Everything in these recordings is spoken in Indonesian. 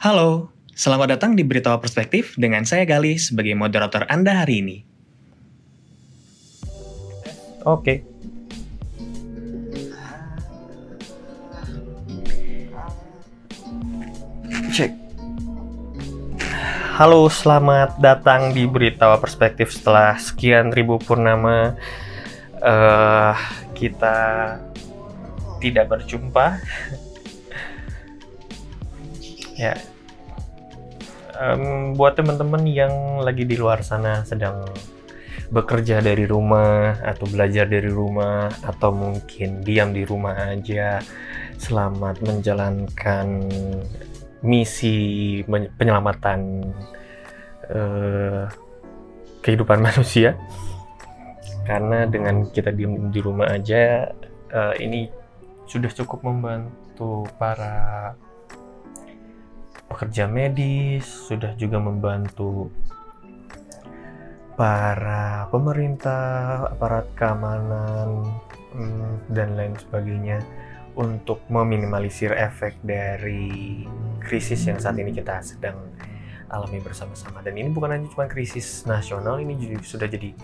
Halo, selamat datang di Berita Perspektif dengan saya Gali sebagai moderator Anda hari ini. Oke. Cek. Halo, selamat datang di Berita Perspektif setelah sekian ribu purnama eh kita tidak berjumpa. ya. Em, buat teman-teman yang lagi di luar sana sedang bekerja dari rumah atau belajar dari rumah atau mungkin diam di rumah aja selamat menjalankan misi penyelamatan eh, kehidupan manusia. Karena dengan kita diam di rumah aja eh, ini sudah cukup membantu para pekerja medis sudah juga membantu para pemerintah, aparat keamanan, mm, dan lain sebagainya untuk meminimalisir efek dari krisis yang saat ini kita sedang alami bersama-sama. Dan ini bukan hanya cuma krisis nasional, ini juga sudah jadi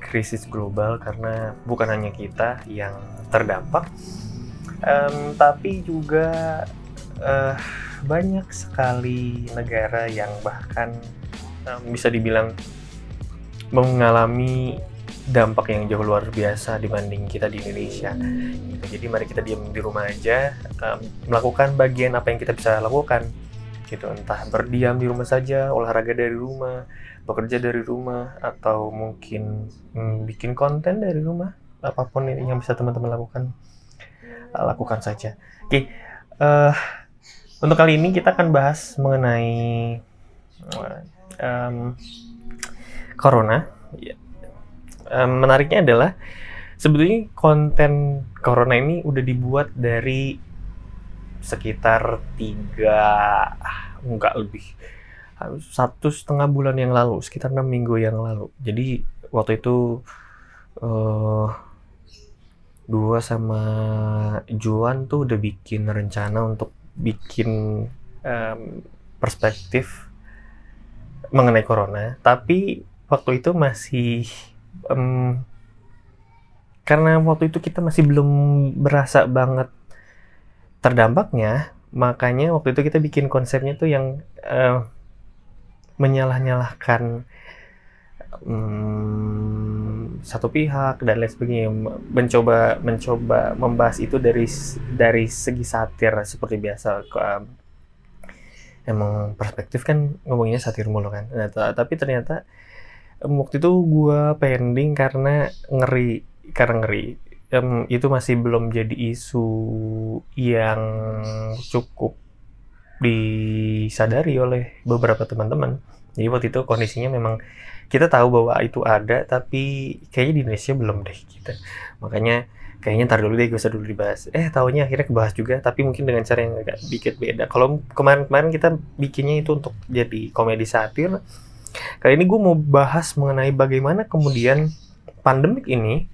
krisis global karena bukan hanya kita yang terdampak, em, tapi juga eh, banyak sekali negara yang bahkan em, bisa dibilang mengalami dampak yang jauh luar biasa dibanding kita di Indonesia. Gitu. Jadi mari kita diam di rumah aja, um, melakukan bagian apa yang kita bisa lakukan. Gitu, entah berdiam di rumah saja, olahraga dari rumah, bekerja dari rumah, atau mungkin mm, bikin konten dari rumah, apa pun yang bisa teman-teman lakukan, uh, lakukan saja. Oke, eh, untuk kali ini kita akan bahas mengenai um, corona. Em, menariknya adalah sebetulnya konten corona ini udah dibuat dari sekitar tiga enggak lebih satu setengah bulan yang lalu sekitar enam minggu yang lalu jadi waktu itu eh dua sama Juan tuh udah bikin rencana untuk bikin em, perspektif mengenai corona tapi waktu itu masih em, karena waktu itu kita masih belum berasa banget terdampaknya makanya waktu itu kita bikin konsepnya tuh yang eh, menyalah-nyalahkan em, satu pihak dan lain sebagainya. Mencoba mencoba membahas itu dari dari segi satir seperti biasa. Em, emang perspektif kan ngomongnya satir mulu kan. Nah, ta- tapi ternyata waktu itu gua pending karena ngeri karena ngeri. Em, itu masih belum jadi isu yang cukup disadari oleh beberapa teman-teman. Jadi waktu itu kondisinya memang kita tahu bahwa itu ada tapi kayaknya di Indonesia belum deh kita makanya kayaknya ntar dulu deh gak usah dulu dibahas. Eh tahunya akhirnya kebahas juga tapi mungkin dengan cara yang agak dikit beda. Kalau kemarin-kemarin kita bikinnya itu untuk jadi komedi satir. Kali ini gue mau bahas mengenai bagaimana kemudian pandemik ini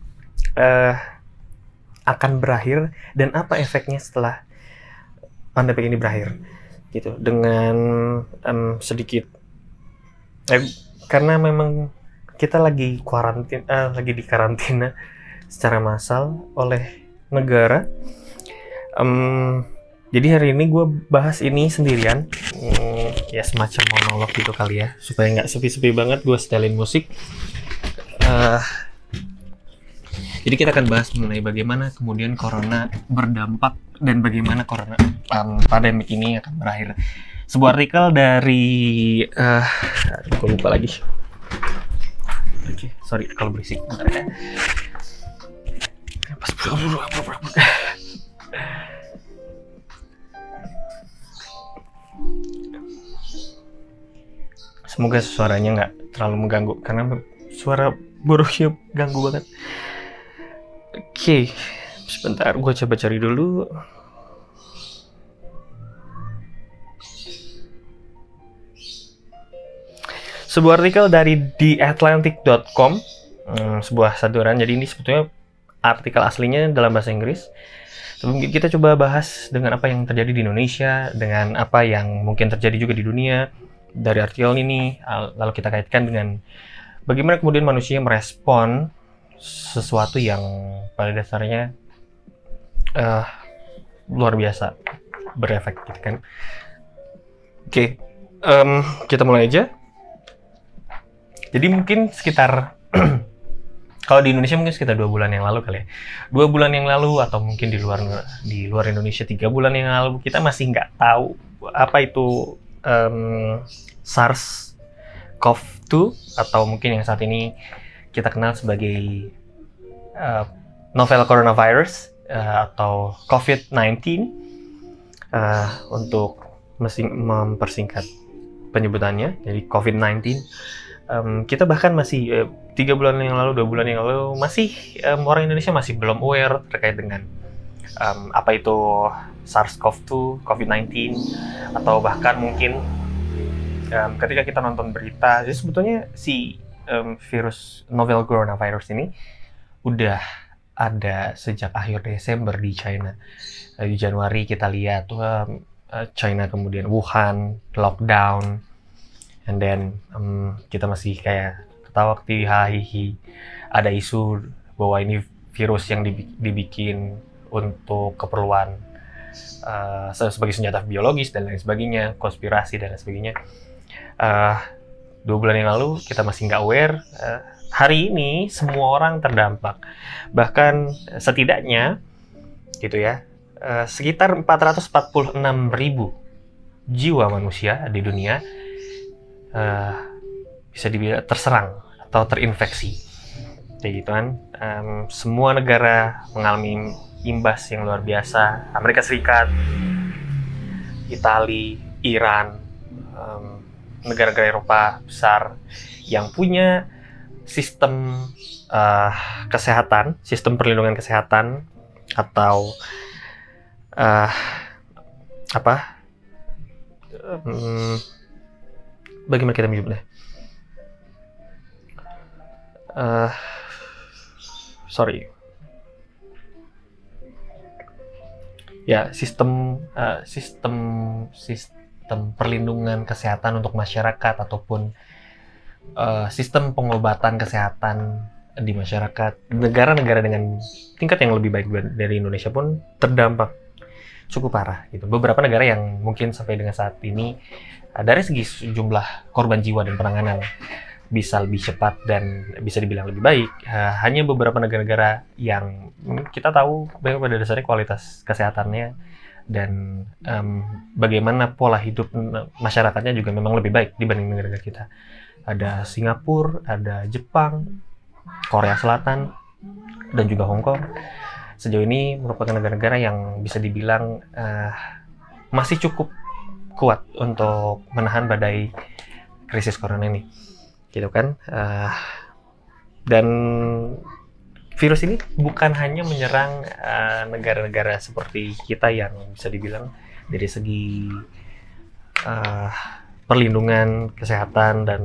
eh, akan berakhir dan apa efeknya setelah pandemik ini berakhir, gitu. Dengan em, sedikit, eh, karena memang kita lagi kuarantin, eh, lagi di karantina secara massal oleh negara. Em, jadi hari ini gue bahas ini sendirian, Hmm, ya semacam monolog gitu kali ya, supaya nggak sepi-sepi banget. Gue setelin musik. Eh, jadi kita akan bahas mengenai bagaimana kemudian corona berdampak dan bagaimana corona um, pandemik ini akan berakhir. Sebuah artikel dari, eh, gue lupa lagi. Oke, sorry kalau berisik. Ya. Semoga suaranya nggak terlalu mengganggu karena suara buruknya ganggu banget. Oke, sebentar gue coba cari dulu. Sebuah artikel dari theatlantic.com, hmm, sebuah saduran. Jadi ini sebetulnya artikel aslinya dalam bahasa Inggris, Sebelum kita coba bahas dengan apa yang terjadi di Indonesia, dengan apa yang mungkin terjadi juga di dunia dari artikel ini, lalu kita kaitkan dengan bagaimana kemudian manusia merespon sesuatu yang pada dasarnya uh, luar biasa berefek gitu kan. Oke, okay. um, kita mulai aja. Jadi mungkin sekitar kalau di Indonesia mungkin sekitar dua bulan yang lalu kali ya. Dua bulan yang lalu atau mungkin di luar di luar Indonesia tiga bulan yang lalu kita masih nggak tahu apa itu um, SARS CoV-2 atau mungkin yang saat ini kita kenal sebagai uh, novel coronavirus uh, atau COVID-19 uh, untuk mempersingkat penyebutannya jadi COVID-19 um, kita bahkan masih uh, tiga bulan yang lalu, dua bulan yang lalu masih um, orang Indonesia masih belum aware terkait dengan um, apa itu SARS-CoV-2, COVID-19, atau bahkan mungkin um, ketika kita nonton berita, jadi sebetulnya si um, virus novel coronavirus ini udah ada sejak akhir Desember di China. Di Januari kita lihat um, China kemudian Wuhan lockdown and then um, kita masih kayak ketawa ketiwi hihi ada isu bahwa ini virus yang dibikin untuk keperluan uh, sebagai senjata biologis dan lain sebagainya konspirasi dan lain sebagainya. Uh, dua bulan yang lalu kita masih nggak aware uh, hari ini semua orang terdampak. Bahkan setidaknya gitu ya uh, sekitar 446 ribu jiwa manusia di dunia uh, bisa dibilang terserang atau terinfeksi. Kayak gitu kan. Um, semua negara mengalami imbas yang luar biasa. Amerika Serikat Italia Iran negara-negara Eropa besar yang punya sistem uh, kesehatan sistem perlindungan kesehatan atau uh, apa um, bagaimana kita menyebutnya? Uh, sorry. Ya, sistem uh, sistem sistem perlindungan kesehatan untuk masyarakat ataupun uh, sistem pengobatan kesehatan di masyarakat negara-negara dengan tingkat yang lebih baik dari Indonesia pun terdampak cukup parah gitu. Beberapa negara yang mungkin sampai dengan saat ini dari segi jumlah korban jiwa dan penanganan bisa lebih cepat dan bisa dibilang lebih baik. hanya beberapa negara-negara yang kita tahu bahwa pada dasarnya kualitas kesehatannya dan um, bagaimana pola hidup masyarakatnya juga memang lebih baik dibanding negara-negara kita. Ada Singapura, ada Jepang, Korea Selatan, dan juga Hong Kong. Sejauh ini merupakan negara-negara yang bisa dibilang uh, masih cukup kuat untuk menahan badai krisis corona ini. Gitu kan? Uh, dan virus ini bukan hanya menyerang eh, negara-negara uh, seperti kita yang bisa dibilang dari segi uh, perlindungan kesehatan dan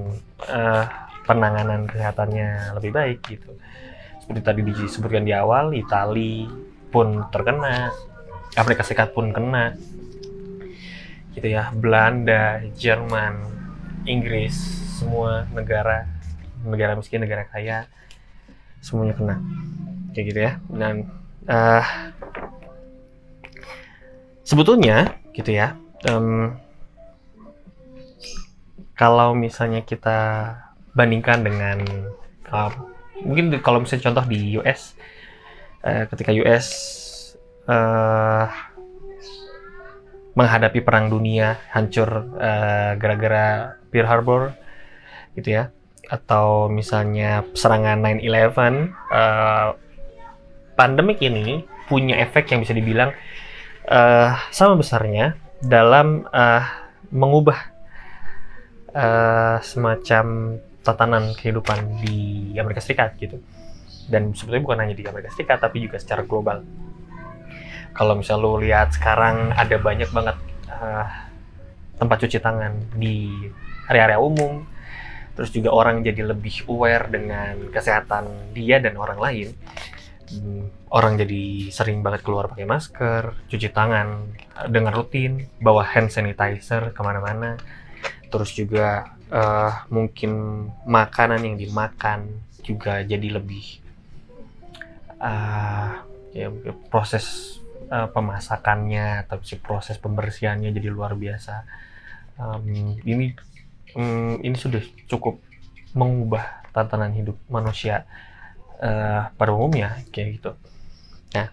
uh, penanganan kesehatannya lebih baik gitu. Seperti tadi disebutkan di awal Italia pun terkena Afrika Serikat pun kena gitu ya Belanda Jerman Inggris semua negara negara miskin negara kaya semuanya kena. Kayak gitu ya. Dan uh, sebetulnya gitu ya um, kalau misalnya kita bandingkan dengan uh, mungkin kalau misalnya contoh di US uh, ketika US uh, menghadapi perang dunia hancur uh, gara-gara Pearl Harbor gitu ya. Atau misalnya serangan 9/11 uh, pandemik ini punya efek yang bisa dibilang uh, sama besarnya dalam uh, mengubah uh, semacam tatanan kehidupan di Amerika Serikat gitu. Dan sebetulnya bukan hanya di Amerika Serikat tapi juga secara global kalau misal lo lihat sekarang ada banyak banget uh, tempat cuci tangan di area-area umum. Terus juga orang jadi lebih aware dengan kesehatan dia dan orang lain. Hmm, orang jadi sering banget keluar pakai masker, cuci tangan dengan rutin, bawa hand sanitizer ke mana-mana, terus juga uh, mungkin makanan yang dimakan juga jadi lebih uh, ya proses uh, pemasakannya atau si proses pembersihannya jadi luar biasa. Um, ini um, ini sudah cukup mengubah tatanan hidup manusia uh, pada umumnya kayak gitu. Nah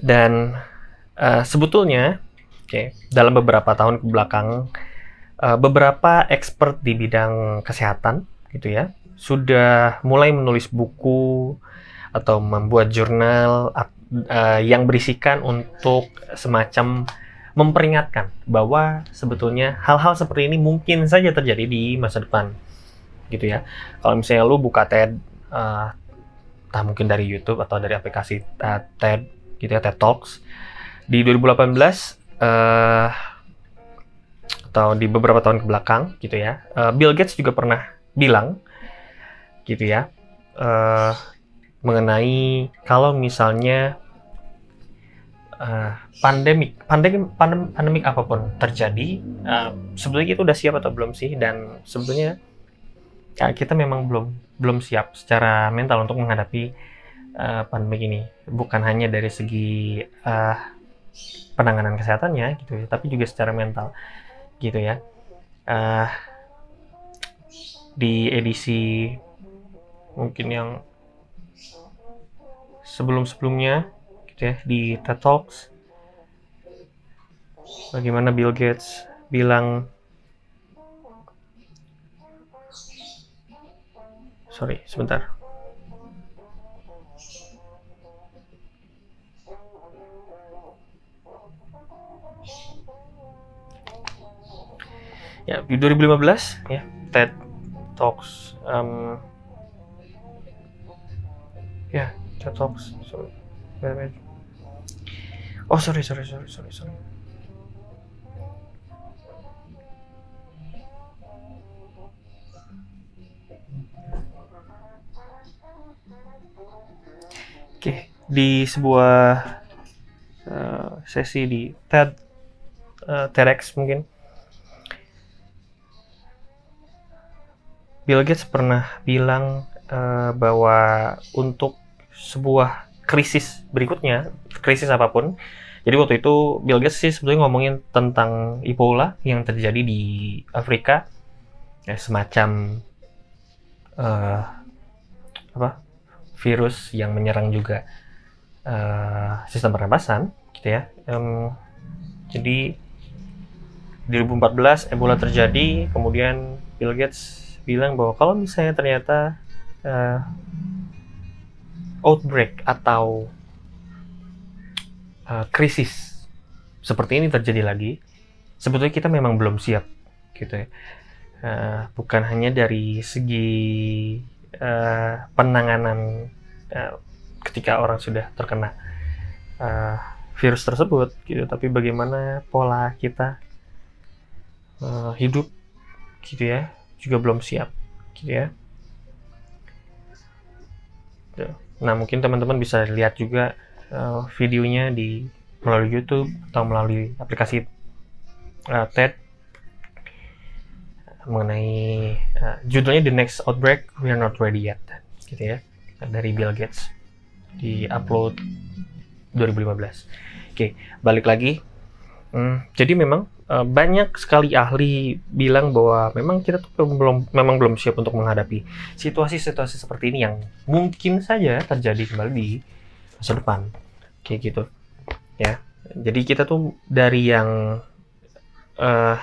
dan uh, sebetulnya okay, dalam beberapa tahun ke belakang uh, beberapa expert di bidang kesehatan gitu ya sudah mulai menulis buku atau membuat jurnal uh, yang berisikan untuk semacam memperingatkan bahwa sebetulnya hal-hal seperti ini mungkin saja terjadi di masa depan gitu ya. Kalau misalnya lu buka TED uh, entah mungkin dari YouTube atau dari aplikasi uh, TED gitu ya TED Talks di 2018 uh, atau di beberapa tahun ke belakang gitu ya uh, Bill Gates juga pernah bilang gitu ya uh, mengenai kalau misalnya uh, pandemik pandemik pandem, pandemik apa pun terjadi uh, sebetulnya kita udah siap atau belum sih? Dan sebetulnya ya, kita memang belum belum siap secara mental untuk menghadapi uh, pandemik ini. Bukan hanya dari segi uh, penanganan kesehatannya gitu ya tapi juga secara mental gitu ya. Uh, di edisi mungkin yang sebelum-sebelumnya gitu ya di TED Talks bagaimana Bill Gates bilang sorry sebentar. Ya di 2015 ya TED Talks um, ya TED Talks sorry. Oh sorry sorry sorry sorry sorry. Oke, okay. di sebuah uh, sesi di TED uh, TEDx mungkin. Bill Gates pernah bilang uh, bahwa untuk sebuah krisis berikutnya, krisis apa pun, jadi waktu itu Bill Gates sih sebetulnya ngomongin tentang Ebola yang terjadi di Afrika, ya, semacam uh, apa virus yang menyerang juga uh, sistem pernapasan, gitu ya. Um, jadi di 2014 Ebola terjadi, kemudian Bill Gates bilang bahwa kalau misalnya ternyata uh, outbreak atau uh, krisis seperti ini terjadi lagi, sebetulnya kita memang belum siap, gitu ya. Uh, bukan hanya dari segi uh, penanganan uh, ketika orang sudah terkena uh, virus tersebut, gitu, tapi bagaimana pola kita uh, hidup, gitu ya, juga belum siap gitu ya nah mungkin teman-teman bisa lihat juga uh, videonya di melalui YouTube atau melalui aplikasi uh, TED. Mengenai uh, judulnya The Next Outbreak We Are Not Ready Yet gitu ya dari Bill Gates di upload 2015 oke balik lagi. Hmm, jadi memang Eh, banyak sekali ahli bilang bahwa memang kita tuh belum memang belum siap untuk menghadapi situasi-situasi seperti ini yang mungkin saja terjadi kembali di masa depan. Kayak gitu. Ya. Jadi kita tuh dari yang uh,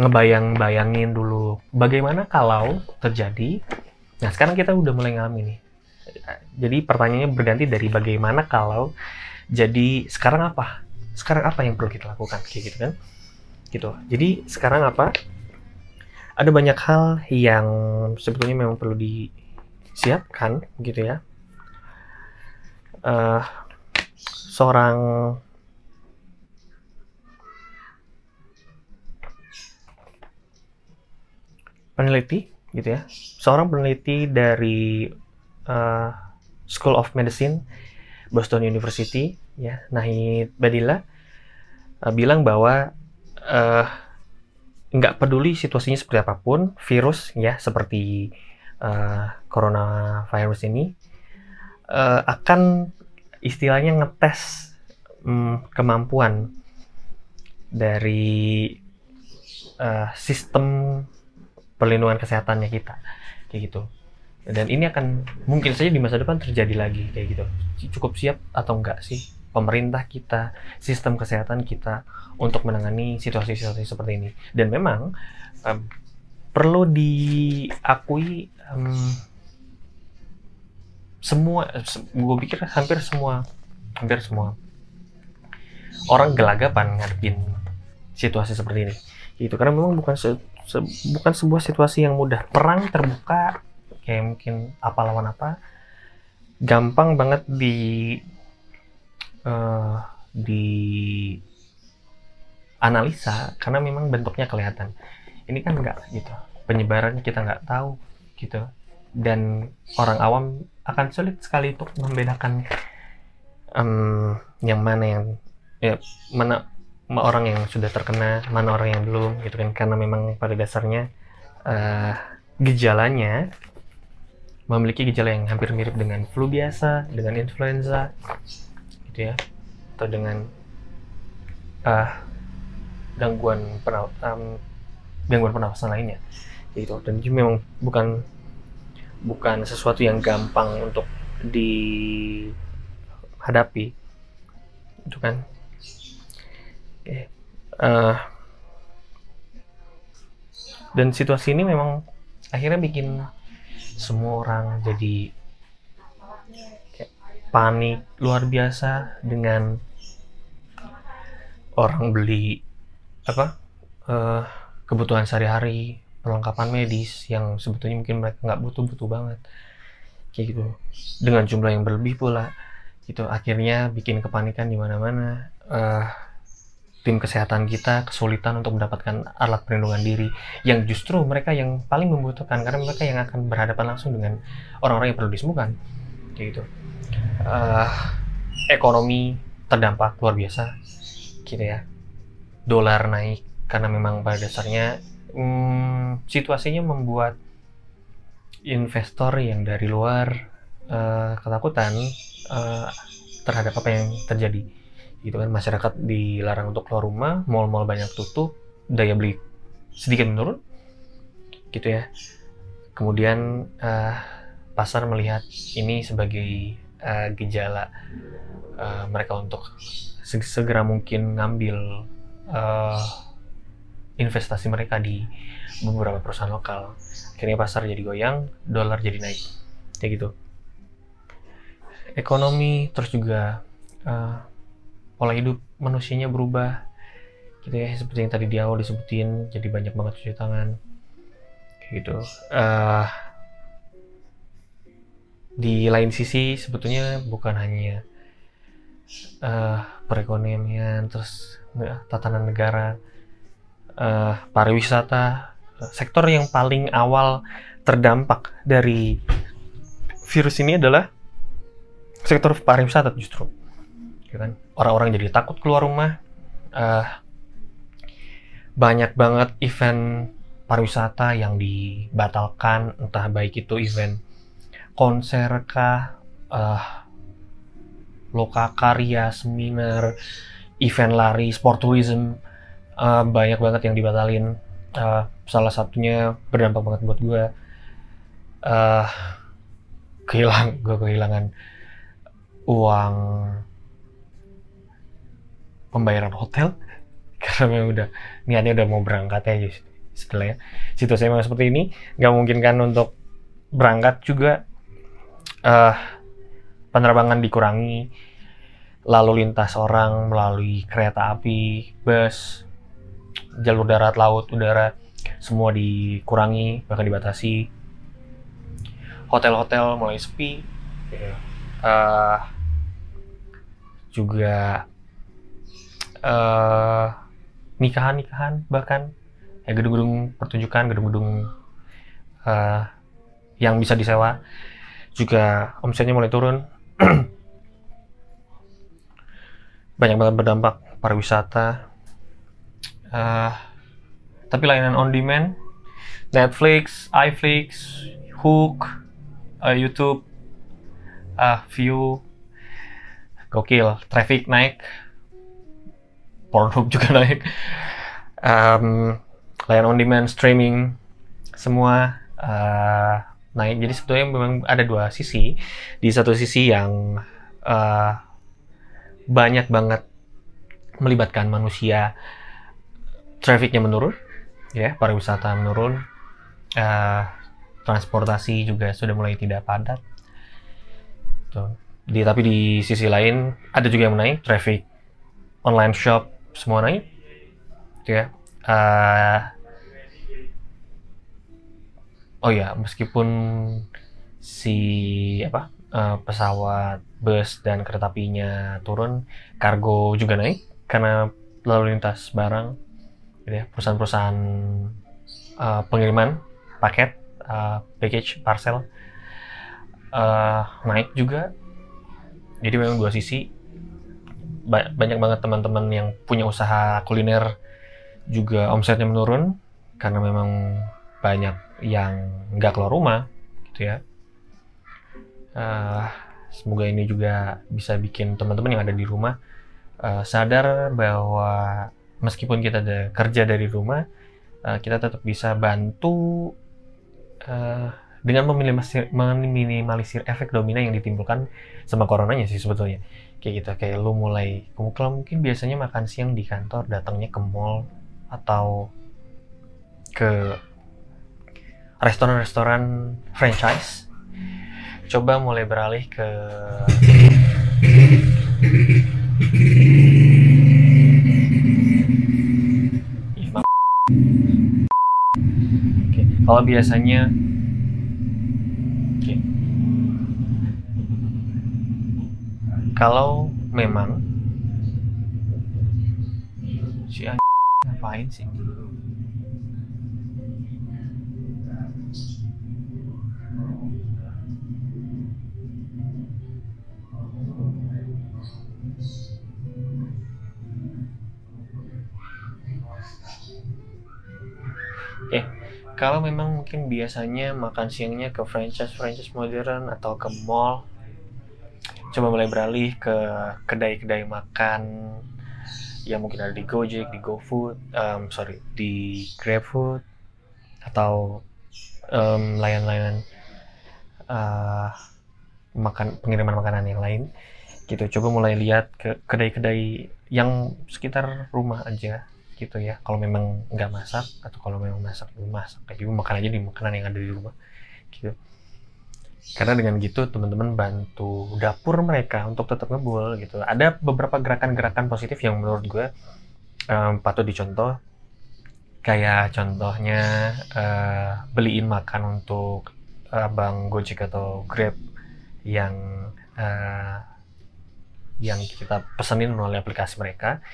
ngebayang-bayangin dulu bagaimana kalau terjadi. Nah sekarang kita udah mulai ngalamin nih. Jadi pertanyaannya berganti dari bagaimana kalau jadi sekarang apa sekarang apa yang perlu kita lakukan? Kayak gitu kan? Gitu. Jadi sekarang apa? Ada banyak hal yang sebetulnya memang perlu disiapkan gitu ya. Uh, seorang peneliti gitu ya. Seorang peneliti dari uh, School of Medicine Boston University ya Nahid Badila uh, bilang bahwa uh, nggak peduli situasinya seperti apa pun virus ya seperti uh, coronavirus ini uh, akan istilahnya ngetes um, kemampuan dari uh, sistem perlindungan kesehatannya kita kayak gitu. Dan ini akan mungkin saja di masa depan terjadi lagi kayak gitu. Cukup siap atau enggak sih pemerintah kita sistem kesehatan kita untuk menangani situasi-situasi seperti ini. Dan memang um, perlu diakui um, semua se gue pikir hampir semua hampir semua orang gelagapan ngadepin situasi seperti ini. Gitu karena memang bukan se, se, bukan sebuah situasi yang mudah. Perang terbuka kayak mungkin apa lawan apa gampang banget di uh, di analisa karena memang bentuknya kelihatan. Ini kan enggak gitu penyebaran kita nggak tahu gitu. Dan orang awam akan sulit sekali untuk membedakan um, yang mana yang ya mana orang yang sudah terkena mana orang yang belum gitu kan. Karena memang pada dasarnya uh, gejalanya memiliki gejala yang hampir mirip dengan flu biasa, dengan influenza, ya, atau dengan uh, gangguan pernafasan um, gangguan pernafasan lainnya, gitu. Dan itu memang bukan bukan sesuatu yang gampang untuk dihadapi, itu kan. Okay. Uh, dan situasi ini memang akhirnya bikin semua orang jadi panik luar biasa dengan orang beli apa uh, kebutuhan sehari-hari perlengkapan medis yang sebetulnya mungkin mereka nggak butuh-butuh banget. Kayak gitu. Dengan jumlah yang berlebih pula gitu. Akhirnya bikin kepanikan di mana-mana. Uh, tim kesehatan kita kesulitan untuk mendapatkan alat perlindungan diri yang justru mereka yang paling membutuhkan karena mereka yang akan berhadapan langsung dengan orang-orang yang perlu disembuhkan. Gitu uh, ekonomi terdampak luar biasa. Gitu ya dolar naik karena memang pada dasarnya hmm, situasinya membuat investor yang dari luar uh, ketakutan uh, terhadap apa yang terjadi. Gitu kan masyarakat dilarang untuk keluar rumah mall-mall banyak tutup daya beli sedikit menurun. Gitu ya. Kemudian uh, pasar melihat ini sebagai uh, gejala uh, mereka untuk segera mungkin ngambil uh, investasi mereka di beberapa perusahaan lokal. Akhirnya pasar jadi goyang dolar jadi naik. Kayak gitu. Ekonomi terus juga uh, pola hidup manusianya berubah. Gitu ya seperti yang tadi di awal disebutin jadi banyak banget cuci tangan. Kayak gitu. Uh, di lain sisi sebetulnya bukan hanya uh, perekonomian terus uh, tatanan negara uh, pariwisata sektor yang paling awal terdampak dari virus ini adalah sektor pariwisata justru. Gitu kan? Orang-orang jadi takut keluar rumah uh, banyak banget event pariwisata yang dibatalkan entah baik itu event konser kah? Uh, loka karya seminar event lari sport tourism uh, banyak banget yang dibatalin. Uh, salah satunya berdampak banget buat gue uh, kehilang gue kehilangan uang pembayaran hotel. Karena memang udah niatnya udah mau berangkat aja setelah ya situasi memang seperti ini. Nggak mungkin kan untuk berangkat juga uh, penerbangan dikurangi lalu lintas orang melalui kereta api bus jalur darat laut udara semua dikurangi bahkan dibatasi. Hotel-hotel mulai sepi. Uh, juga uh, nikahan-nikahan bahkan. Ya gedung-gedung pertunjukan gedung-gedung uh, yang bisa disewa juga omsetnya mulai turun. Banyak banget berdampak pariwisata. Uh, tapi layanan on demand Netflix, iFlix, Hook, uh, YouTube, uh, View, gokil, traffic naik, Pornhub juga naik, um, layanan on demand, streaming, semua uh, naik. Jadi sebetulnya memang ada dua sisi. Di satu sisi yang uh, banyak banget melibatkan manusia, trafficnya menurun, ya pariwisata menurun, uh, transportasi juga sudah mulai tidak padat. Tuh. Di, tapi di sisi lain ada juga yang naik, traffic online shop semua naik, ya. Uh, oh ya, meskipun si apa uh, pesawat, bus dan kereta apinya turun, kargo juga naik karena lalu lintas barang, gitu ya, perusahaan-perusahaan uh, pengiriman paket, uh, package, parcel uh, naik juga. Jadi memang dua sisi. Ba banyak banget teman-teman yang punya usaha kuliner juga omsetnya menurun karena memang banyak yang nggak keluar rumah, gitu ya. Uh, semoga ini juga bisa bikin teman-teman yang ada di rumah uh, sadar bahwa meskipun kita ada kerja dari rumah, uh, kita tetap bisa bantu uh, dengan meminimalisir, meminimalisir efek domino yang ditimbulkan sama coronanya sih sebetulnya kayak gitu kayak lu mulai kalau mungkin biasanya makan siang di kantor datangnya ke mall atau ke restoran-restoran franchise coba mulai beralih ke Kalau biasanya okay. Kalau memang si ngapain sih? Okay kalau memang mungkin biasanya makan siangnya ke franchise-franchise modern atau ke mall, coba mulai beralih ke kedai-kedai makan yang mungkin ada di Gojek, di GoFood, um, sorry, di GrabFood atau um, layan-layanan uh, makan pengiriman makanan yang lain gitu. Coba mulai lihat ke kedai-kedai yang sekitar rumah aja gitu ya. Kalau memang nggak masak atau kalau memang masak belum masak. Kayak gitu makan aja di makanan yang ada di rumah. Gitu. Karena dengan gitu teman-teman bantu dapur mereka untuk tetap ngebul gitu. Ada beberapa gerakan-gerakan positif yang menurut gue um, patut dicontoh. Kayak contohnya uh, beliin makan untuk abang Gojek atau Grab yang uh, yang kita pesenin melalui aplikasi mereka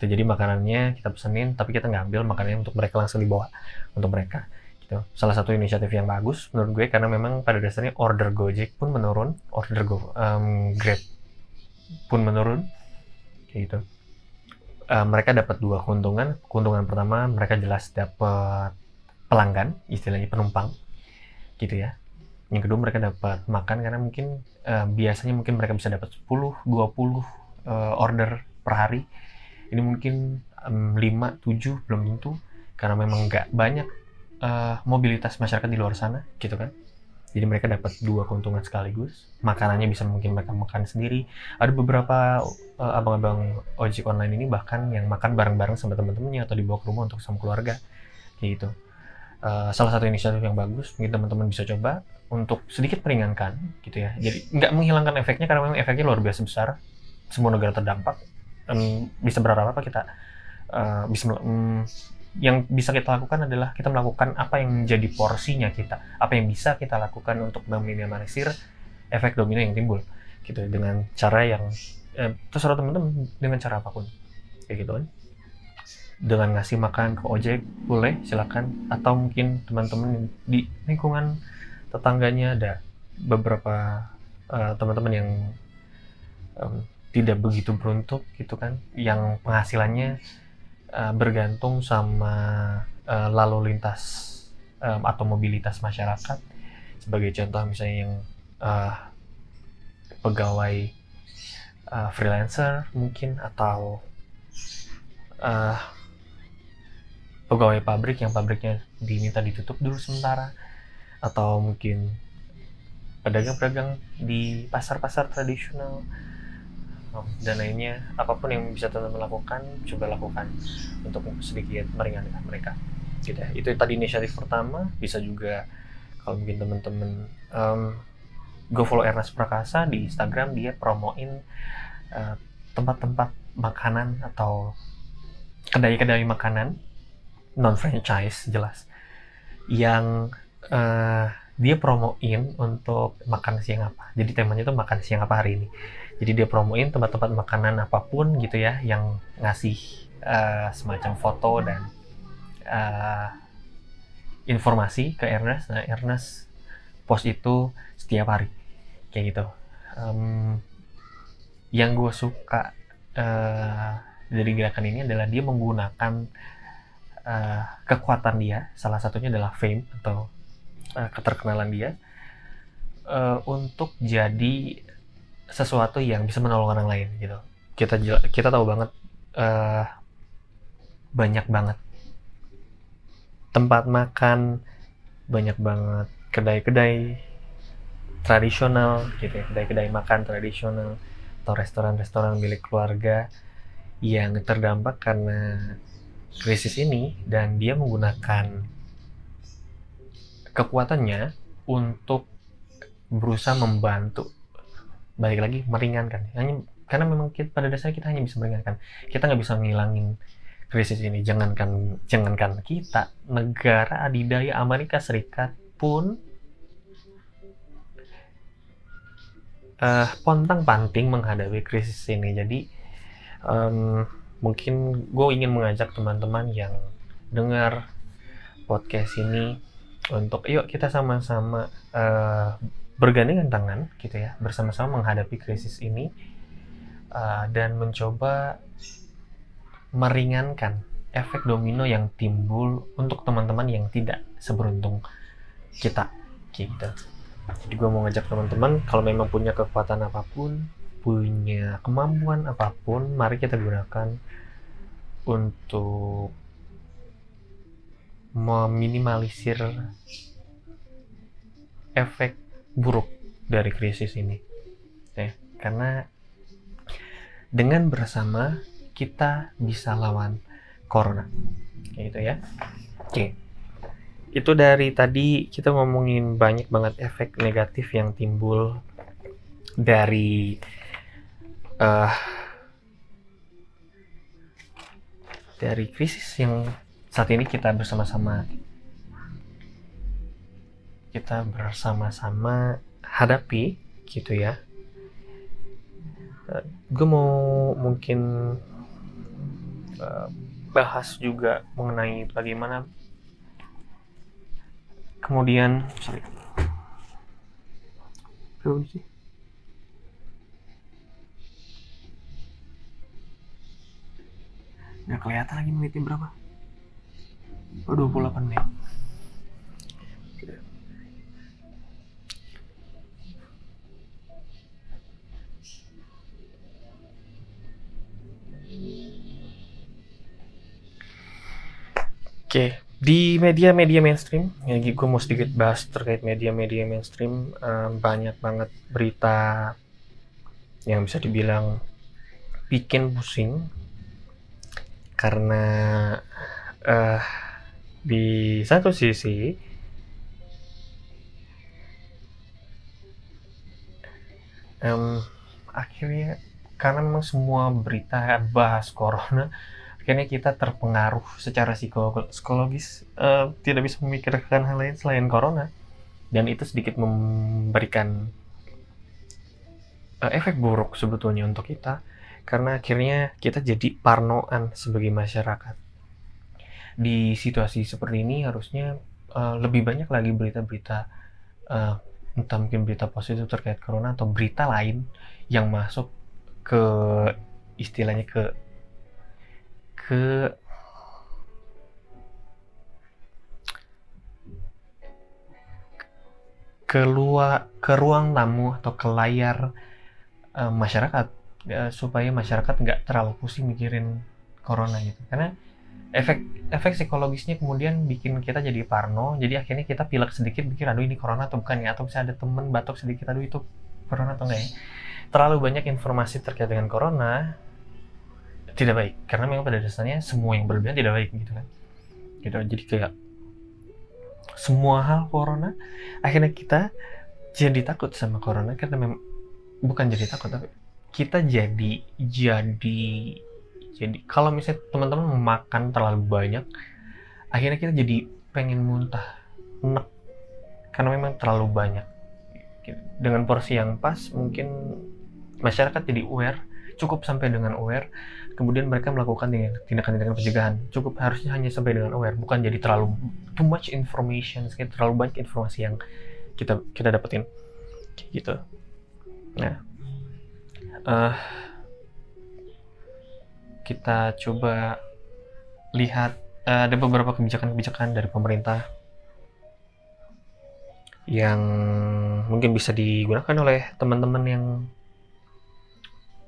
gitu. Jadi makanannya kita pesenin tapi kita ngambil makanannya untuk mereka langsung dibawa untuk mereka. Gitu. Salah satu inisiatif yang bagus menurut gue karena memang pada dasarnya order Gojek pun menurun order Go um, Grab pun menurun. Kayak gitu. Uh, mereka dapat dua keuntungan. Keuntungan pertama mereka jelas dapat pelanggan istilahnya penumpang. Gitu ya. Yang kedua mereka dapat makan karena mungkin uh, biasanya mungkin mereka bisa dapat 10 20 uh, order per hari ini mungkin um, 5, 7 belum tentu. Karena memang nggak banyak uh, mobilitas masyarakat di luar sana gitu kan. Jadi mereka dapat dua keuntungan sekaligus. Makanannya bisa mungkin mereka makan sendiri. Ada beberapa uh, abang-abang ojek online ini bahkan yang makan bareng-bareng sama teman-temannya atau dibawa ke rumah untuk sama keluarga kayak gitu. Uh, salah satu inisiatif yang bagus mungkin teman-teman bisa coba untuk sedikit meringankan gitu ya. Jadi nggak menghilangkan efeknya karena memang efeknya luar biasa besar. Semua negara terdampak um, bisa berharap apa kita uh, bisa um, yang bisa kita lakukan adalah kita melakukan apa yang menjadi porsinya kita apa yang bisa kita lakukan untuk meminimalisir efek domino yang timbul gitu. Dengan cara yang eh, terserah teman-teman dengan cara apa pun. Kayak gitu kan. Dengan ngasih makan ke ojek boleh silakan. Atau mungkin teman-teman di lingkungan tetangganya ada beberapa uh, teman-teman yang um, tidak begitu beruntung gitu kan. Yang penghasilannya uh, bergantung sama uh, lalu lintas um, atau mobilitas masyarakat. Sebagai contoh misalnya yang uh, pegawai uh, freelancer mungkin atau uh, pegawai pabrik yang pabriknya diminta ditutup dulu sementara. Atau mungkin pedagang-pedagang di pasar-pasar tradisional dan lainnya apa pun yang bisa teman-teman lakukan coba lakukan untuk sedikit meringankan mereka. Gitu ya. itu tadi inisiatif pertama. Bisa juga kalau mungkin teman-teman um, go follow Ernest Prakasa di Instagram. Dia promoin uh, tempat-tempat makanan atau kedai-kedai makanan non franchise jelas yang uh, dia promoin untuk makan siang apa. Jadi temanya itu makan siang apa hari ini jadi dia promoin tempat-tempat makanan apa pun gitu ya yang ngasih uh, semacam foto dan uh, informasi ke Ernest. Nah Ernest post itu setiap hari kayak gitu. Um, yang gue suka uh, dari gerakan ini adalah dia menggunakan uh, kekuatan dia. Salah satunya adalah fame atau uh, keterkenalan dia uh, untuk jadi sesuatu yang bisa menolong orang lain gitu. Kita kita tahu banget uh, banyak banget. Tempat makan banyak banget. Kedai-kedai tradisional gitu ya. Kedai-kedai makan tradisional atau restoran-restoran milik keluarga yang terdampak karena krisis ini dan dia menggunakan kekuatannya untuk berusaha membantu balik lagi meringankan. Hanya karena memang kita, pada dasarnya kita hanya bisa meringankan. Kita nggak bisa ngilangin krisis ini. Jangankan jangankan kita negara adidaya Amerika Serikat pun uh, pontang panting menghadapi krisis ini. Jadi um, mungkin gue ingin mengajak teman-teman yang dengar podcast ini untuk yuk kita sama-sama uh, bergandengan tangan gitu ya bersama-sama menghadapi krisis ini uh, dan mencoba meringankan efek domino yang timbul untuk teman-teman yang tidak seberuntung kita gitu. Jadi gue mau ngajak teman-teman kalau memang punya kekuatan apa pun punya kemampuan apa pun, mari kita gunakan untuk meminimalisir efek buruk dari krisis ini. Ya, karena dengan bersama kita bisa lawan corona. Kayak gitu ya. Oke. Itu dari tadi kita ngomongin banyak banget efek negatif yang timbul dari uh, dari krisis yang saat ini kita bersama-sama kita bersama-sama hadapi gitu ya. Uh, gue mau mungkin uh, bahas juga mengenai bagaimana kemudian sorry. Nggak kelihatan lagi menitnya berapa? Oh 28 menit Oke, di media-media mainstream, ya gue mau sedikit bahas terkait media-media mainstream, um, banyak banget berita yang bisa dibilang bikin pusing karena uh, di satu sisi um, akhirnya karena memang semua berita bahas corona akhirnya kita terpengaruh secara psikologis uh, tidak bisa memikirkan hal lain selain corona dan itu sedikit memberikan uh, efek buruk sebetulnya untuk kita karena akhirnya kita jadi parnoan sebagai masyarakat. Di situasi seperti ini harusnya uh, lebih banyak lagi berita-berita uh, entah mungkin berita positif terkait corona atau berita lain yang masuk ke istilahnya ke ke keluar ke ruang tamu atau ke layar uh, masyarakat uh, supaya masyarakat nggak terlalu pusing mikirin corona gitu. Karena efek efek psikologisnya kemudian bikin kita jadi parno jadi akhirnya kita pilek sedikit pikir aduh ini corona atau bukan ya? Atau bisa ada temen batuk sedikit aduh itu corona atau enggak ya terlalu banyak informasi terkait dengan corona tidak baik. Karena memang pada dasarnya semua yang berlebihan tidak baik gitu kan. Gitu. Jadi kayak semua hal corona akhirnya kita jadi takut sama corona karena memang bukan jadi takut tapi kita jadi jadi jadi kalau misalnya teman-teman makan terlalu banyak akhirnya kita jadi pengen muntah enak karena memang terlalu banyak. Dengan porsi yang pas mungkin masyarakat jadi aware cukup sampai dengan aware kemudian mereka melakukan tindakan-tindakan pencegahan. Cukup harusnya hanya sampai dengan aware bukan jadi terlalu too much information terlalu banyak informasi yang kita kita dapetin. Gitu. Nah uh, kita coba lihat uh, ada beberapa kebijakan-kebijakan dari pemerintah yang mungkin bisa digunakan oleh teman-teman yang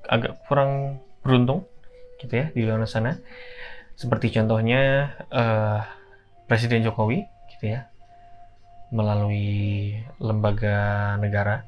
agak kurang beruntung gitu ya di luar sana. Seperti contohnya uh, Presiden Jokowi gitu ya melalui lembaga negara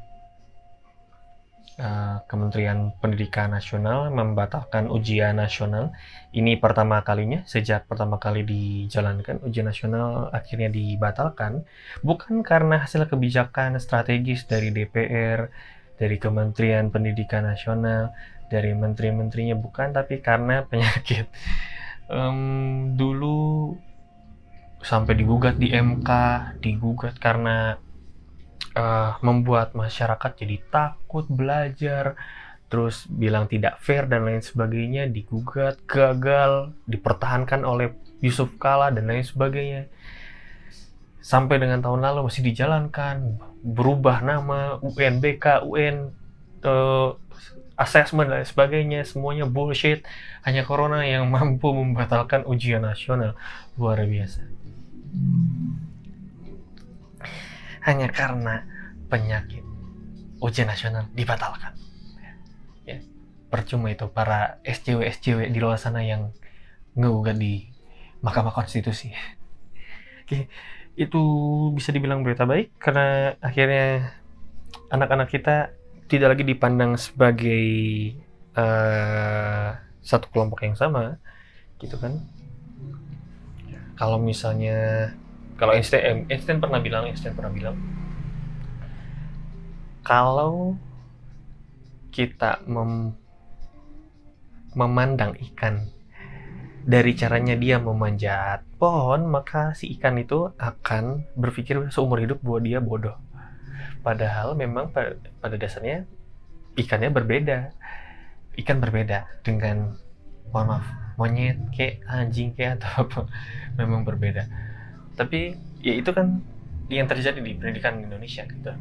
uh, Kementerian Pendidikan Nasional membatalkan ujian nasional. Ini pertama kalinya sejak pertama kali dijalankan ujian nasional akhirnya dibatalkan. Bukan karena hasil kebijakan strategis dari DPR dari Kementerian Pendidikan Nasional, dari menteri-menterinya bukan, tapi karena penyakit. Um, dulu sampai digugat di MK, digugat karena uh, membuat masyarakat jadi takut belajar, terus bilang tidak fair dan lain sebagainya, digugat, gagal, dipertahankan oleh Yusuf Kala dan lain sebagainya sampai dengan tahun lalu masih dijalankan berubah nama UNBK UN uh, assessment dan sebagainya semuanya bullshit. Hanya corona yang mampu membatalkan ujian nasional. Luar biasa. Hanya karena penyakit ujian nasional dibatalkan. Ya. Percuma itu para SJW SJW di luar sana yang ngegugat di Mahkamah Konstitusi. Oke itu bisa dibilang berita baik karena akhirnya anak-anak kita tidak lagi dipandang sebagai uh, satu kelompok yang sama gitu kan? Kalau misalnya kalau Einstein Einstein pernah bilang Einstein pernah bilang kalau kita mem memandang ikan dari caranya dia memanjat pohon, maka si ikan itu akan berpikir seumur hidup bahwa dia bodoh. Padahal memang pada dasarnya ikannya berbeda. Ikan berbeda dengan mohon maaf, monyet kayak anjing kayak atau apa. Memang berbeda. Tapi ya itu kan yang terjadi di pendidikan Indonesia gitu.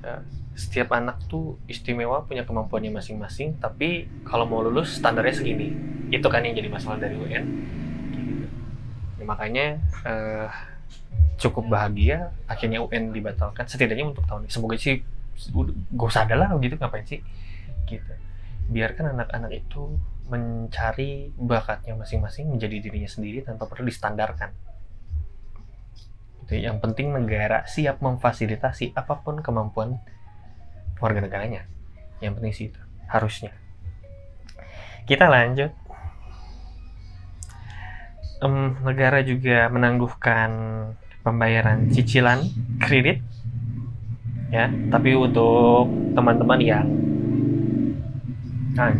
Ya, setiap anak tuh istimewa punya kemampuannya masing-masing tapi kalau mau lulus standarnya segini itu kan yang jadi masalah dari UN ya, makanya uh, cukup bahagia akhirnya UN dibatalkan setidaknya untuk tahun ini. Semoga sih gak usah ada lah gitu ngapain sih? Gitu. Biarkan anak-anak itu mencari bakatnya masing-masing menjadi dirinya sendiri tanpa perlu distandarkan. Itu yang penting negara siap memfasilitasi apa pun kemampuan warga negaranya. Yang penting sih itu harusnya. Kita lanjut um, negara juga menangguhkan pembayaran cicilan kredit ya. Tapi untuk teman-teman yang nah,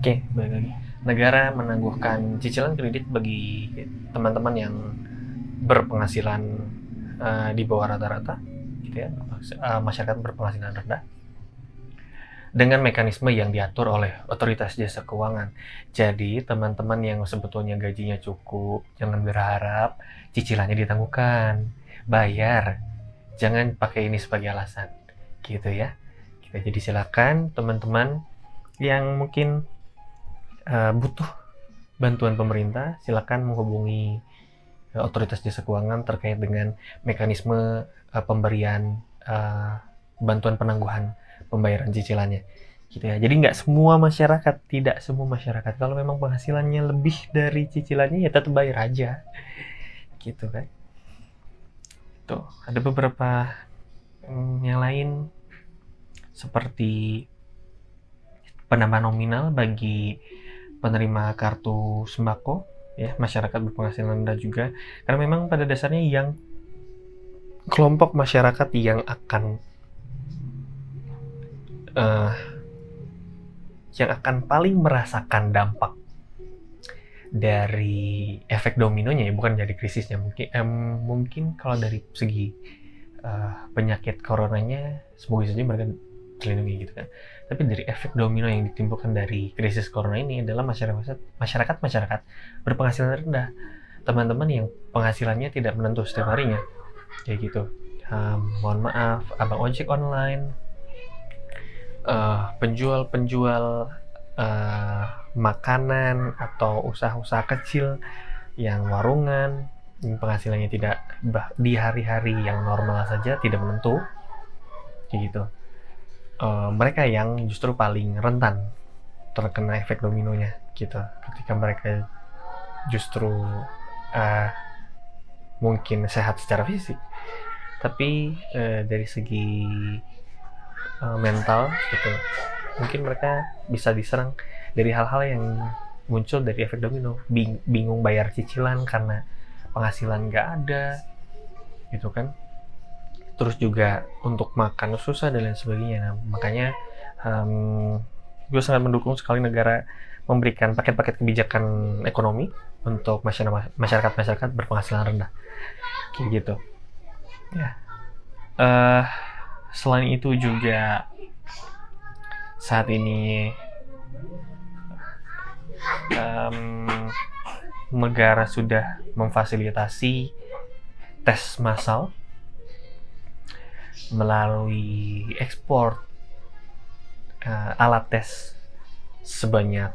Oke, lagi. Negara menangguhkan cicilan kredit bagi teman-teman yang berpenghasilan uh, di bawah rata-rata gitu ya uh, masyarakat berpenghasilan rendah dengan mekanisme yang diatur oleh otoritas jasa keuangan. Jadi, teman-teman yang sebetulnya gajinya cukup, jangan berharap cicilannya ditangguhkan. Bayar. Jangan pakai ini sebagai alasan. Gitu ya. Kita jadi silakan teman-teman yang mungkin uh, butuh bantuan pemerintah, silakan menghubungi uh, otoritas jasa keuangan terkait dengan mekanisme uh, pemberian uh, bantuan penangguhan pembayaran cicilannya gitu ya. Jadi nggak semua masyarakat tidak semua masyarakat. Kalau memang penghasilannya lebih dari cicilannya ya tetap bayar aja gitu kan. Tuh ada beberapa hmm, yang lain seperti penambahan nominal bagi penerima kartu sembako ya masyarakat berpenghasilan rendah juga. Karena memang pada dasarnya yang kelompok masyarakat yang akan uh, yang akan paling merasakan dampak dari efek dominonya ya bukan dari krisisnya mungkin eh, mungkin kalau dari segi uh, penyakit coronanya semoga saja mereka terlindungi gitu kan. Tapi dari efek domino yang ditimbulkan dari krisis corona ini adalah masyarakat masyarakat masyarakat berpenghasilan rendah. Teman-teman yang penghasilannya tidak menentu setiap harinya kayak gitu. Um, mohon maaf abang ojek online. Penjual-penjual uh, makanan atau usaha-usaha kecil yang warungan penghasilannya tidak di hari-hari yang normal saja tidak menentu. Kayak gitu. Uh, mereka yang justru paling rentan terkena efek dominonya gitu. Ketika mereka justru uh, mungkin sehat secara fisik. Tapi uh, dari segi uh, mental gitu mungkin mereka bisa diserang dari hal-hal yang muncul dari efek domino. Bing bingung bayar cicilan karena penghasilan nggak ada gitu kan. Terus juga untuk makan susah dan lain sebagainya. Nah, makanya um, gue sangat mendukung sekali negara memberikan paket-paket kebijakan ekonomi untuk masyarakat masyarakat berpenghasilan rendah. Kayak gitu. Ya. Uh, selain itu juga saat ini um, negara sudah memfasilitasi tes massal melalui ekspor uh, alat tes sebanyak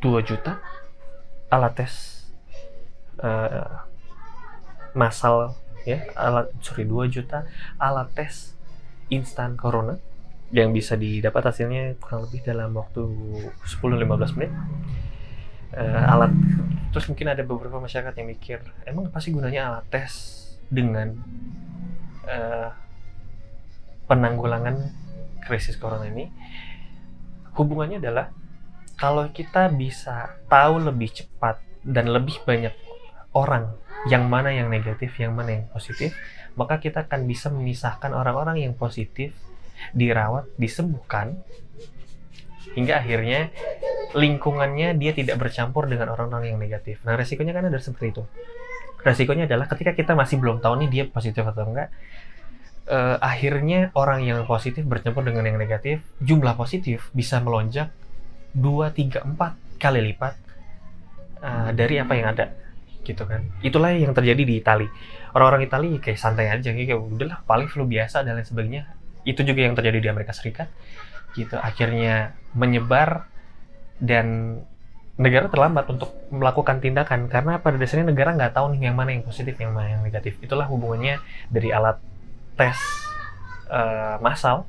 2 juta alat tes uh, massal ya alat sorry 2 juta alat tes instan corona yang bisa didapat hasilnya kurang lebih dalam waktu 10-15 menit. Uh, alat terus mungkin ada beberapa masyarakat yang mikir emang apa sih gunanya alat tes dengan uh, penanggulangan krisis corona ini? Hubungannya adalah kalau kita bisa tahu lebih cepat dan lebih banyak orang yang mana yang negatif, yang mana yang positif, maka kita akan bisa memisahkan orang-orang yang positif, dirawat, disembuhkan, hingga akhirnya lingkungannya dia tidak bercampur dengan orang-orang yang negatif. Nah, resikonya kan ada seperti itu. Resikonya adalah ketika kita masih belum tahu nih dia positif atau enggak, eh, akhirnya orang yang positif bercampur dengan yang negatif, jumlah positif bisa melonjak 2, 3, 4 kali lipat uh, dari apa yang ada gitu kan. Itulah yang terjadi di Itali. Orang-orang Itali kayak santai aja kayak udahlah paling flu biasa dan lain sebagainya. Itu juga yang terjadi di Amerika Serikat gitu. Akhirnya menyebar dan negara terlambat untuk melakukan tindakan karena pada dasarnya negara nggak tahu nih yang mana yang positif yang mana yang negatif. Itulah hubungannya dari alat tes uh, massal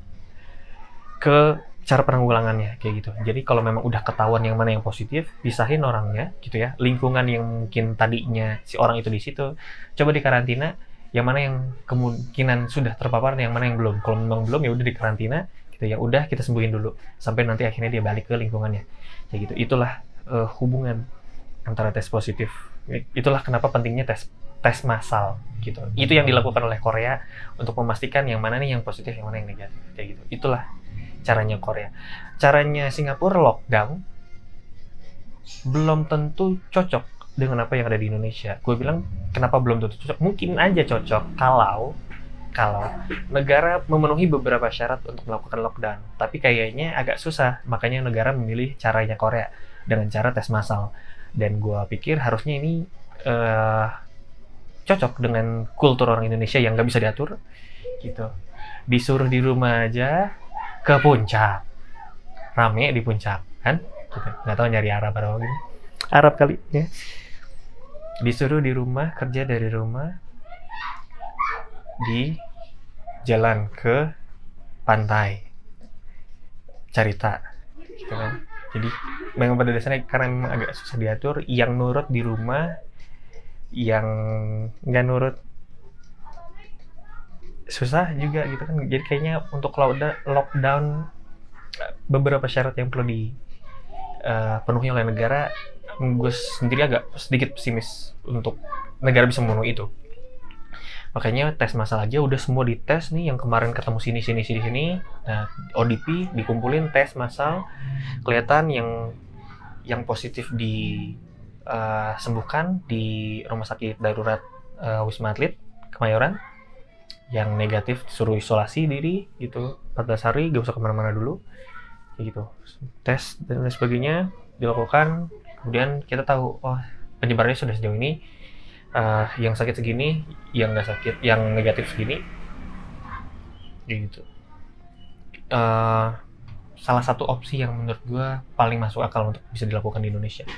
ke cara penanggulangannya kayak gitu. Jadi kalau memang udah ketahuan yang mana yang positif, pisahin orangnya gitu ya. Lingkungan yang mungkin tadinya si orang itu di situ, coba dikarantina. Yang mana yang kemungkinan sudah terpapar, yang mana yang belum. Kalau memang belum ya udah dikarantina, gitu ya. Udah kita sembuhin dulu sampai nanti akhirnya dia balik ke lingkungannya. Kayak gitu. Itulah uh, hubungan antara tes positif. Itulah kenapa pentingnya tes tes massal gitu. Itu yang dilakukan oleh Korea untuk memastikan yang mana nih yang positif, yang mana yang negatif. Kayak gitu. Itulah caranya Korea. Caranya Singapura lockdown belum tentu cocok dengan apa yang ada di Indonesia. Gue bilang kenapa belum tentu cocok? Mungkin aja cocok kalau kalau negara memenuhi beberapa syarat untuk melakukan lockdown, tapi kayaknya agak susah, makanya negara memilih caranya Korea dengan cara tes massal. Dan gue pikir harusnya ini uh, cocok dengan kultur orang Indonesia yang nggak bisa diatur, gitu. Disuruh di rumah aja ke puncak, rame di puncak, kan? Gitu. Nggak tahu nyari Arab atau gini. Arab kali ya. Disuruh di rumah, kerja dari rumah, di jalan ke pantai carita gitu kan jadi memang pada dasarnya karena memang agak susah diatur yang nurut di rumah yang nggak nurut susah juga gitu kan. Jadi kayaknya untuk lockdown, beberapa syarat yang perlu dipenuhi uh, oleh negara gue sendiri agak sedikit pesimis untuk negara bisa memenuhi itu. Makanya tes masal aja udah semua dites nih yang kemarin ketemu sini sini sini sini. Nah ODP dikumpulin tes masal kelihatan yang yang positif di uh, sembuhkan di rumah sakit darurat uh, Wisma Atlet Kemayoran yang negatif suruh isolasi diri gitu 14 hari gak usah ke mana-mana dulu kayak gitu tes dan lain sebagainya dilakukan kemudian kita tahu oh penyebarannya sudah sejauh ini uh, yang sakit segini, yang nggak sakit, yang negatif segini, gitu. Uh, salah satu opsi yang menurut gue paling masuk akal untuk bisa dilakukan di Indonesia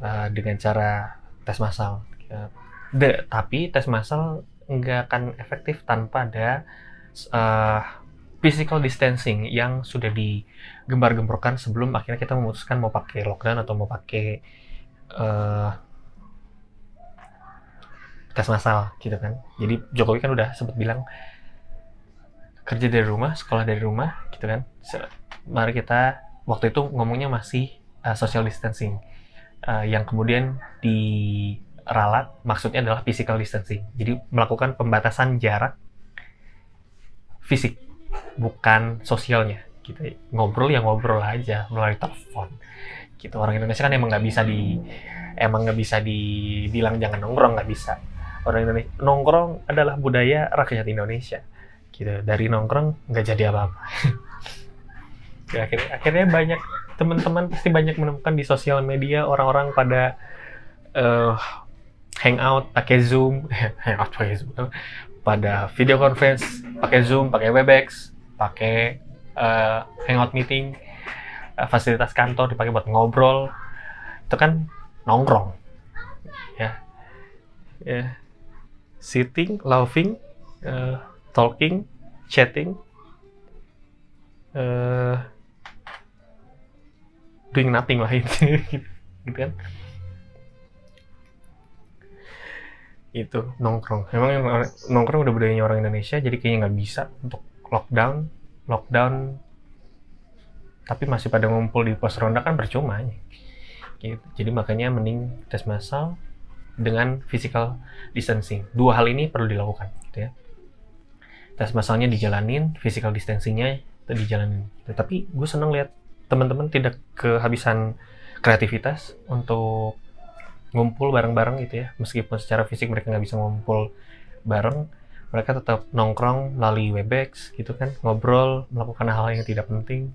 uh, dengan cara tes massal. Ya. De, tapi tes massal nggak akan efektif tanpa ada uh, physical distancing yang sudah digembar-gemborkan sebelum akhirnya kita memutuskan mau pakai lockdown atau mau pakai uh, tes massal gitu kan. Jadi Jokowi kan udah sempat bilang kerja dari rumah sekolah dari rumah gitu kan. Mari kita waktu itu ngomongnya masih uh, social distancing uh, yang kemudian diralat maksudnya adalah physical distancing. Jadi melakukan pembatasan jarak fisik bukan sosialnya. Gitu ngobrol ya ngobrol aja melalui telepon. Gitu orang Indonesia kan emang nggak bisa di emang nggak bisa dibilang jangan nongkrong nggak bisa. Orang Indonesia nongkrong adalah budaya rakyat Indonesia. Gitu dari nongkrong nggak jadi apa-apa. Ya, akhirnya, akhirnya banyak teman-teman pasti banyak menemukan di sosial media orang-orang pada uh, hangout pakai zoom hangout pakai zoom pada video conference pakai zoom pakai webex pakai uh, hangout meeting uh, fasilitas kantor dipakai buat ngobrol. Itu kan nongkrong ya. Ya. Sitting, laughing, uh, talking, chatting, uh, doing nothing lah itu, gitu kan? Itu nongkrong. Emang nongkrong udah budayanya orang Indonesia, jadi kayaknya nggak bisa untuk lockdown, lockdown. Tapi masih pada ngumpul di pos ronda kan percuma. Gitu. Jadi makanya mending tes massal, dengan physical distancing. Dua hal ini perlu dilakukan, gitu ya. Tes masalnya dijalanin, physical distancingnya dijalanin. Gitu. Tapi gue seneng lihat teman-teman tidak kehabisan kreativitas untuk ngumpul bareng-bareng gitu ya. Meskipun secara fisik mereka nggak bisa ngumpul bareng, mereka tetap nongkrong melalui Webex gitu kan, ngobrol, melakukan hal-hal yang tidak penting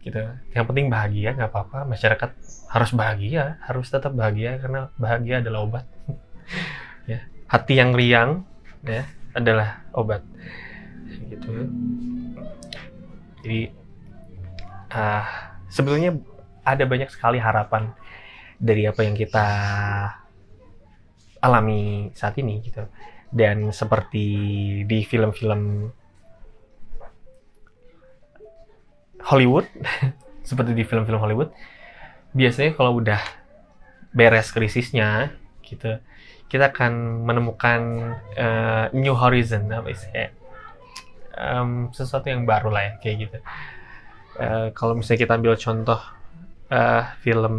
gitu. Yang penting bahagia nggak apa-apa. Masyarakat harus bahagia harus tetap bahagia karena bahagia adalah obat. Ya hati yang riang ya adalah obat. Gitu. Jadi uh, sebetulnya ada banyak sekali harapan dari apa yang kita alami saat ini gitu. Dan seperti di film-film Hollywood seperti di film-film Hollywood biasanya kalau udah beres krisisnya gitu kita akan menemukan uh, new horizon apa sih um, sesuatu yang baru lah ya kayak gitu. Uh, kalau misalnya kita ambil contoh uh, film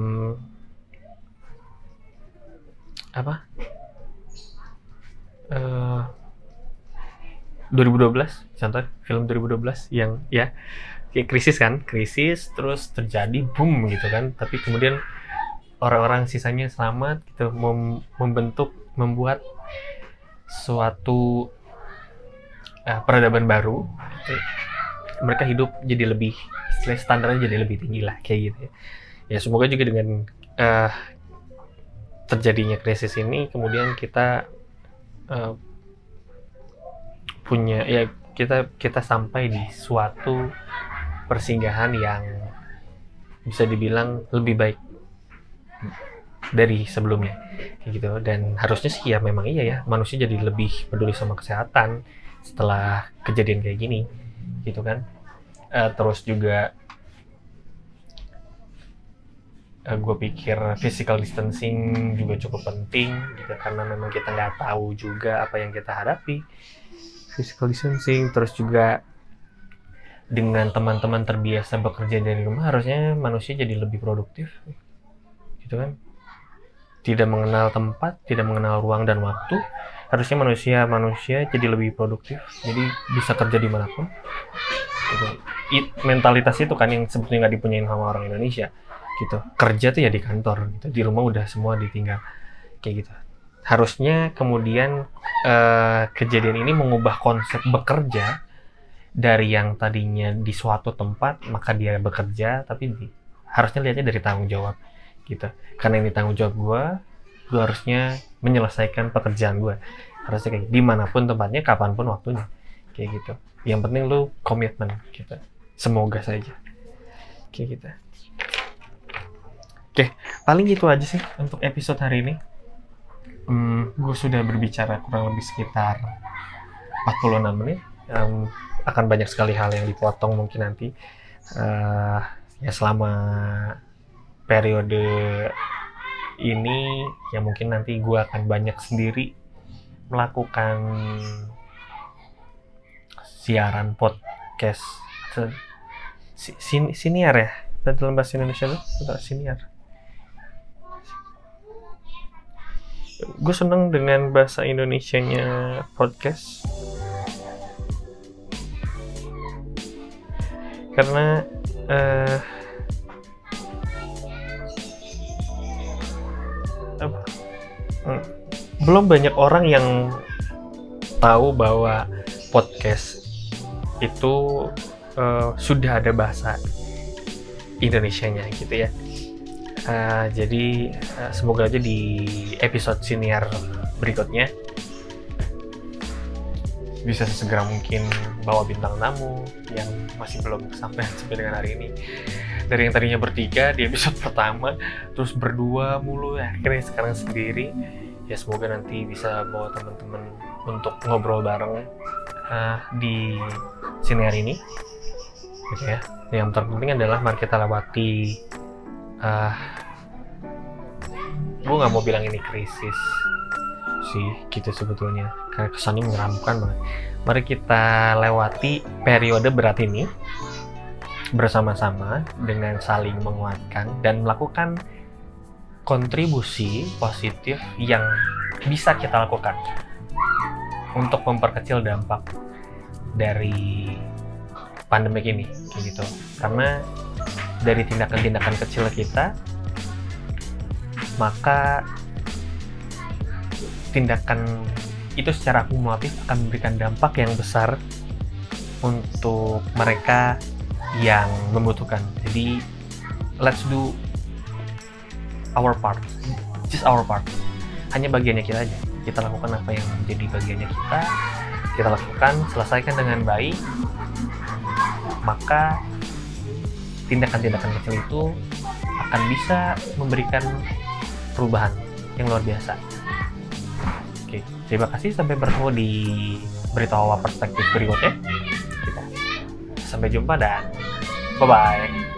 apa? Uh, 2012 contoh film 2012 yang ya kayak krisis kan? Krisis terus terjadi boom gitu kan? Tapi kemudian orang-orang sisanya selamat gitu mem membentuk membuat suatu uh, peradaban baru mereka hidup jadi lebih standarnya jadi lebih tinggi lah kayak gitu ya. Ya semoga juga dengan uh, terjadinya krisis ini kemudian kita uh, punya ya kita kita sampai di suatu persinggahan yang bisa dibilang lebih baik dari sebelumnya gitu. Dan harusnya sih ya memang iya ya manusia jadi lebih peduli sama kesehatan setelah kejadian kayak gini gitu kan. Uh, terus juga uh, eh, gue pikir physical distancing juga cukup penting gitu karena memang kita nggak tahu juga apa yang kita hadapi. Physical distancing terus juga dengan teman-teman terbiasa bekerja dari rumah harusnya manusia jadi lebih produktif gitu kan? Tidak mengenal tempat tidak mengenal ruang dan waktu harusnya manusia manusia jadi lebih produktif jadi bisa kerja di mana pun. Gitu. It, mentalitas itu kan yang sebetulnya nggak dipunyain sama orang Indonesia gitu. Kerja tuh ya di kantor gitu. Di rumah udah semua ditinggal. Kayak gitu. Harusnya kemudian uh, kejadian ini mengubah konsep bekerja dari yang tadinya di suatu tempat maka dia bekerja tapi di, harusnya lihatnya dari tanggung jawab gitu. Karena ini tanggung jawab gue gue harusnya menyelesaikan pekerjaan gue harusnya kayak di mana pun tempatnya kapan pun waktunya. Kayak gitu. Yang penting lu komitmen gitu. Semoga saja. Kayak gitu Oke, paling gitu aja sih untuk episode hari ini. Hmm, gue sudah berbicara kurang lebih sekitar 46 menit. Um, akan banyak sekali hal yang dipotong mungkin nanti. Uh, ya selama periode ini, ya mungkin nanti gue akan banyak sendiri melakukan siaran podcast sin siniar ya dalam bahasa Indonesia tuh siniar gue seneng dengan bahasa Indonesianya podcast. Karena uh, belum banyak orang yang tahu bahwa podcast itu uh, sudah ada bahasa Indonesianya gitu ya Uh, jadi uh, semoga aja di episode senior berikutnya bisa sesegera mungkin bawa bintang tamu yang masih belum sampai sampai dengan hari ini. Dari yang tadinya bertiga di episode pertama terus berdua mulu ya akhirnya sekarang sendiri. Ya semoga nanti bisa bawa teman-teman untuk ngobrol bareng uh, di senior ini. Gitu ya. Yang terpenting adalah mari kita lewati uh, gue nggak mau bilang ini krisis sih gitu sebetulnya. Karena kesannya menyeramkan banget. Mari kita lewati periode berat ini bersama-sama dengan saling menguatkan dan melakukan kontribusi positif yang bisa kita lakukan untuk memperkecil dampak dari pandemik ini kayak gitu. Karena dari tindakan-tindakan kecil kita maka tindakan itu secara kumulatif akan memberikan dampak yang besar untuk mereka yang membutuhkan. Jadi let's do our part, just our part. Hanya bagiannya kita aja. Kita lakukan apa yang menjadi bagiannya kita. Kita lakukan, selesaikan dengan baik. Maka tindakan-tindakan kecil itu akan bisa memberikan perubahan yang luar biasa. Oke, terima kasih sampai bertemu di berita perspektif berikutnya. Kita sampai jumpa dan bye bye.